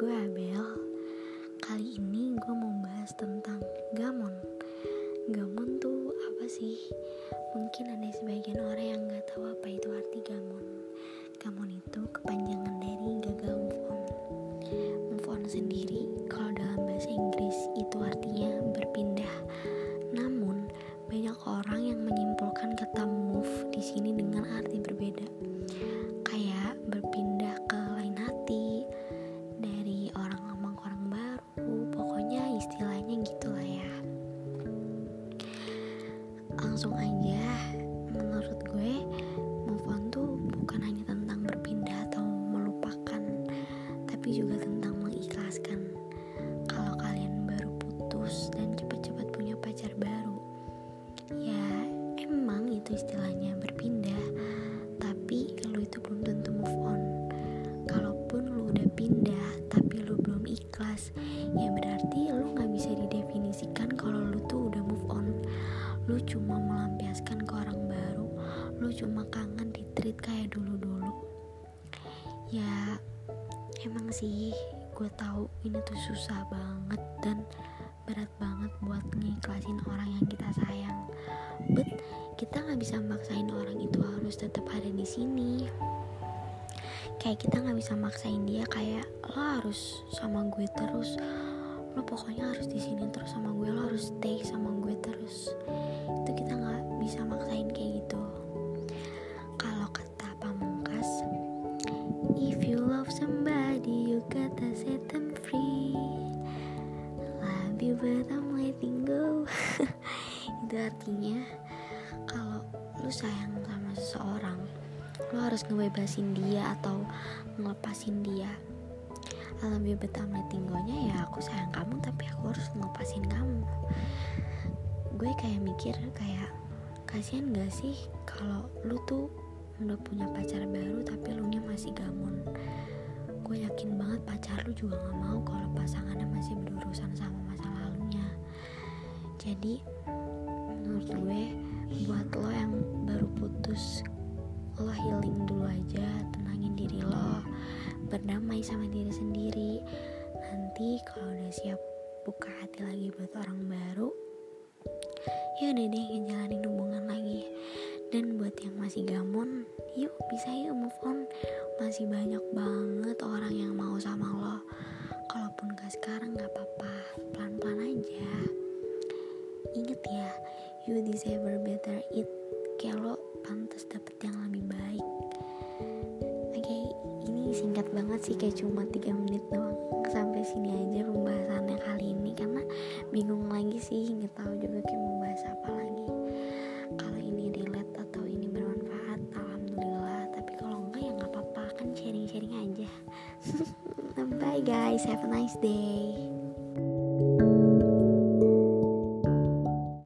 gue Abel. Kali ini gue mau bahas tentang gamon. Gamon tuh apa sih? Mungkin ada sebagian orang yang gak tahu apa itu arti gamon. Gamon itu kepanjangan dari gagal move on. Move on sendiri kalau dalam bahasa Inggris itu artinya berpindah. Namun banyak orang yang menyimpulkan kata move di sini dengan arti berbeda. Tapi juga tentang mengikhlaskan. Kalau kalian baru putus dan cepat-cepat punya pacar baru, ya emang itu istilahnya berpindah, tapi lu itu belum tentu move on. Kalaupun lu udah pindah tapi lu belum ikhlas, ya berarti lu nggak bisa didefinisikan kalau lu tuh udah move on. Lu cuma melampiaskan ke orang baru, lu cuma kangen di treat kayak dulu-dulu. Sih gue tahu ini tuh susah banget dan berat banget buat ngiklasin orang yang kita sayang. But kita nggak bisa maksain orang itu harus tetap ada di sini. Kayak kita nggak bisa maksain dia kayak lo harus sama gue terus. Lo pokoknya harus di sini terus sama gue. Lo harus stay sama gue terus. Itu kita you gotta set them free. Love you but I'm letting go. Itu artinya kalau lu sayang sama seseorang lo harus ngebebasin dia atau ngelepasin dia. Alam letting go-nya ya aku sayang kamu tapi aku harus ngelepasin kamu. Gue kayak mikir kayak kasihan gak sih kalau lu tuh udah punya pacar baru tapi lu nya masih gamon gue yakin banget pacar lu juga gak mau kalau pasangannya masih berurusan sama masa lalunya. Jadi menurut gue buat lo yang baru putus lo healing dulu aja tenangin diri lo berdamai sama diri sendiri. Nanti kalau udah siap buka hati lagi buat orang baru ya udah deh ngejalanin hubungan lagi. Dan buat yang masih gamon yuk bisa yuk move on masih banyak banget orang yang mau sama lo. Kalaupun gak sekarang gak apa-apa. Pelan-pelan aja. Inget ya you deserve better. It kayak lo pantas dapet yang lebih baik. Oke ini singkat banget sih kayak cuma 3 menit doang. Sampai sini aja pembahasannya guys. Have a nice day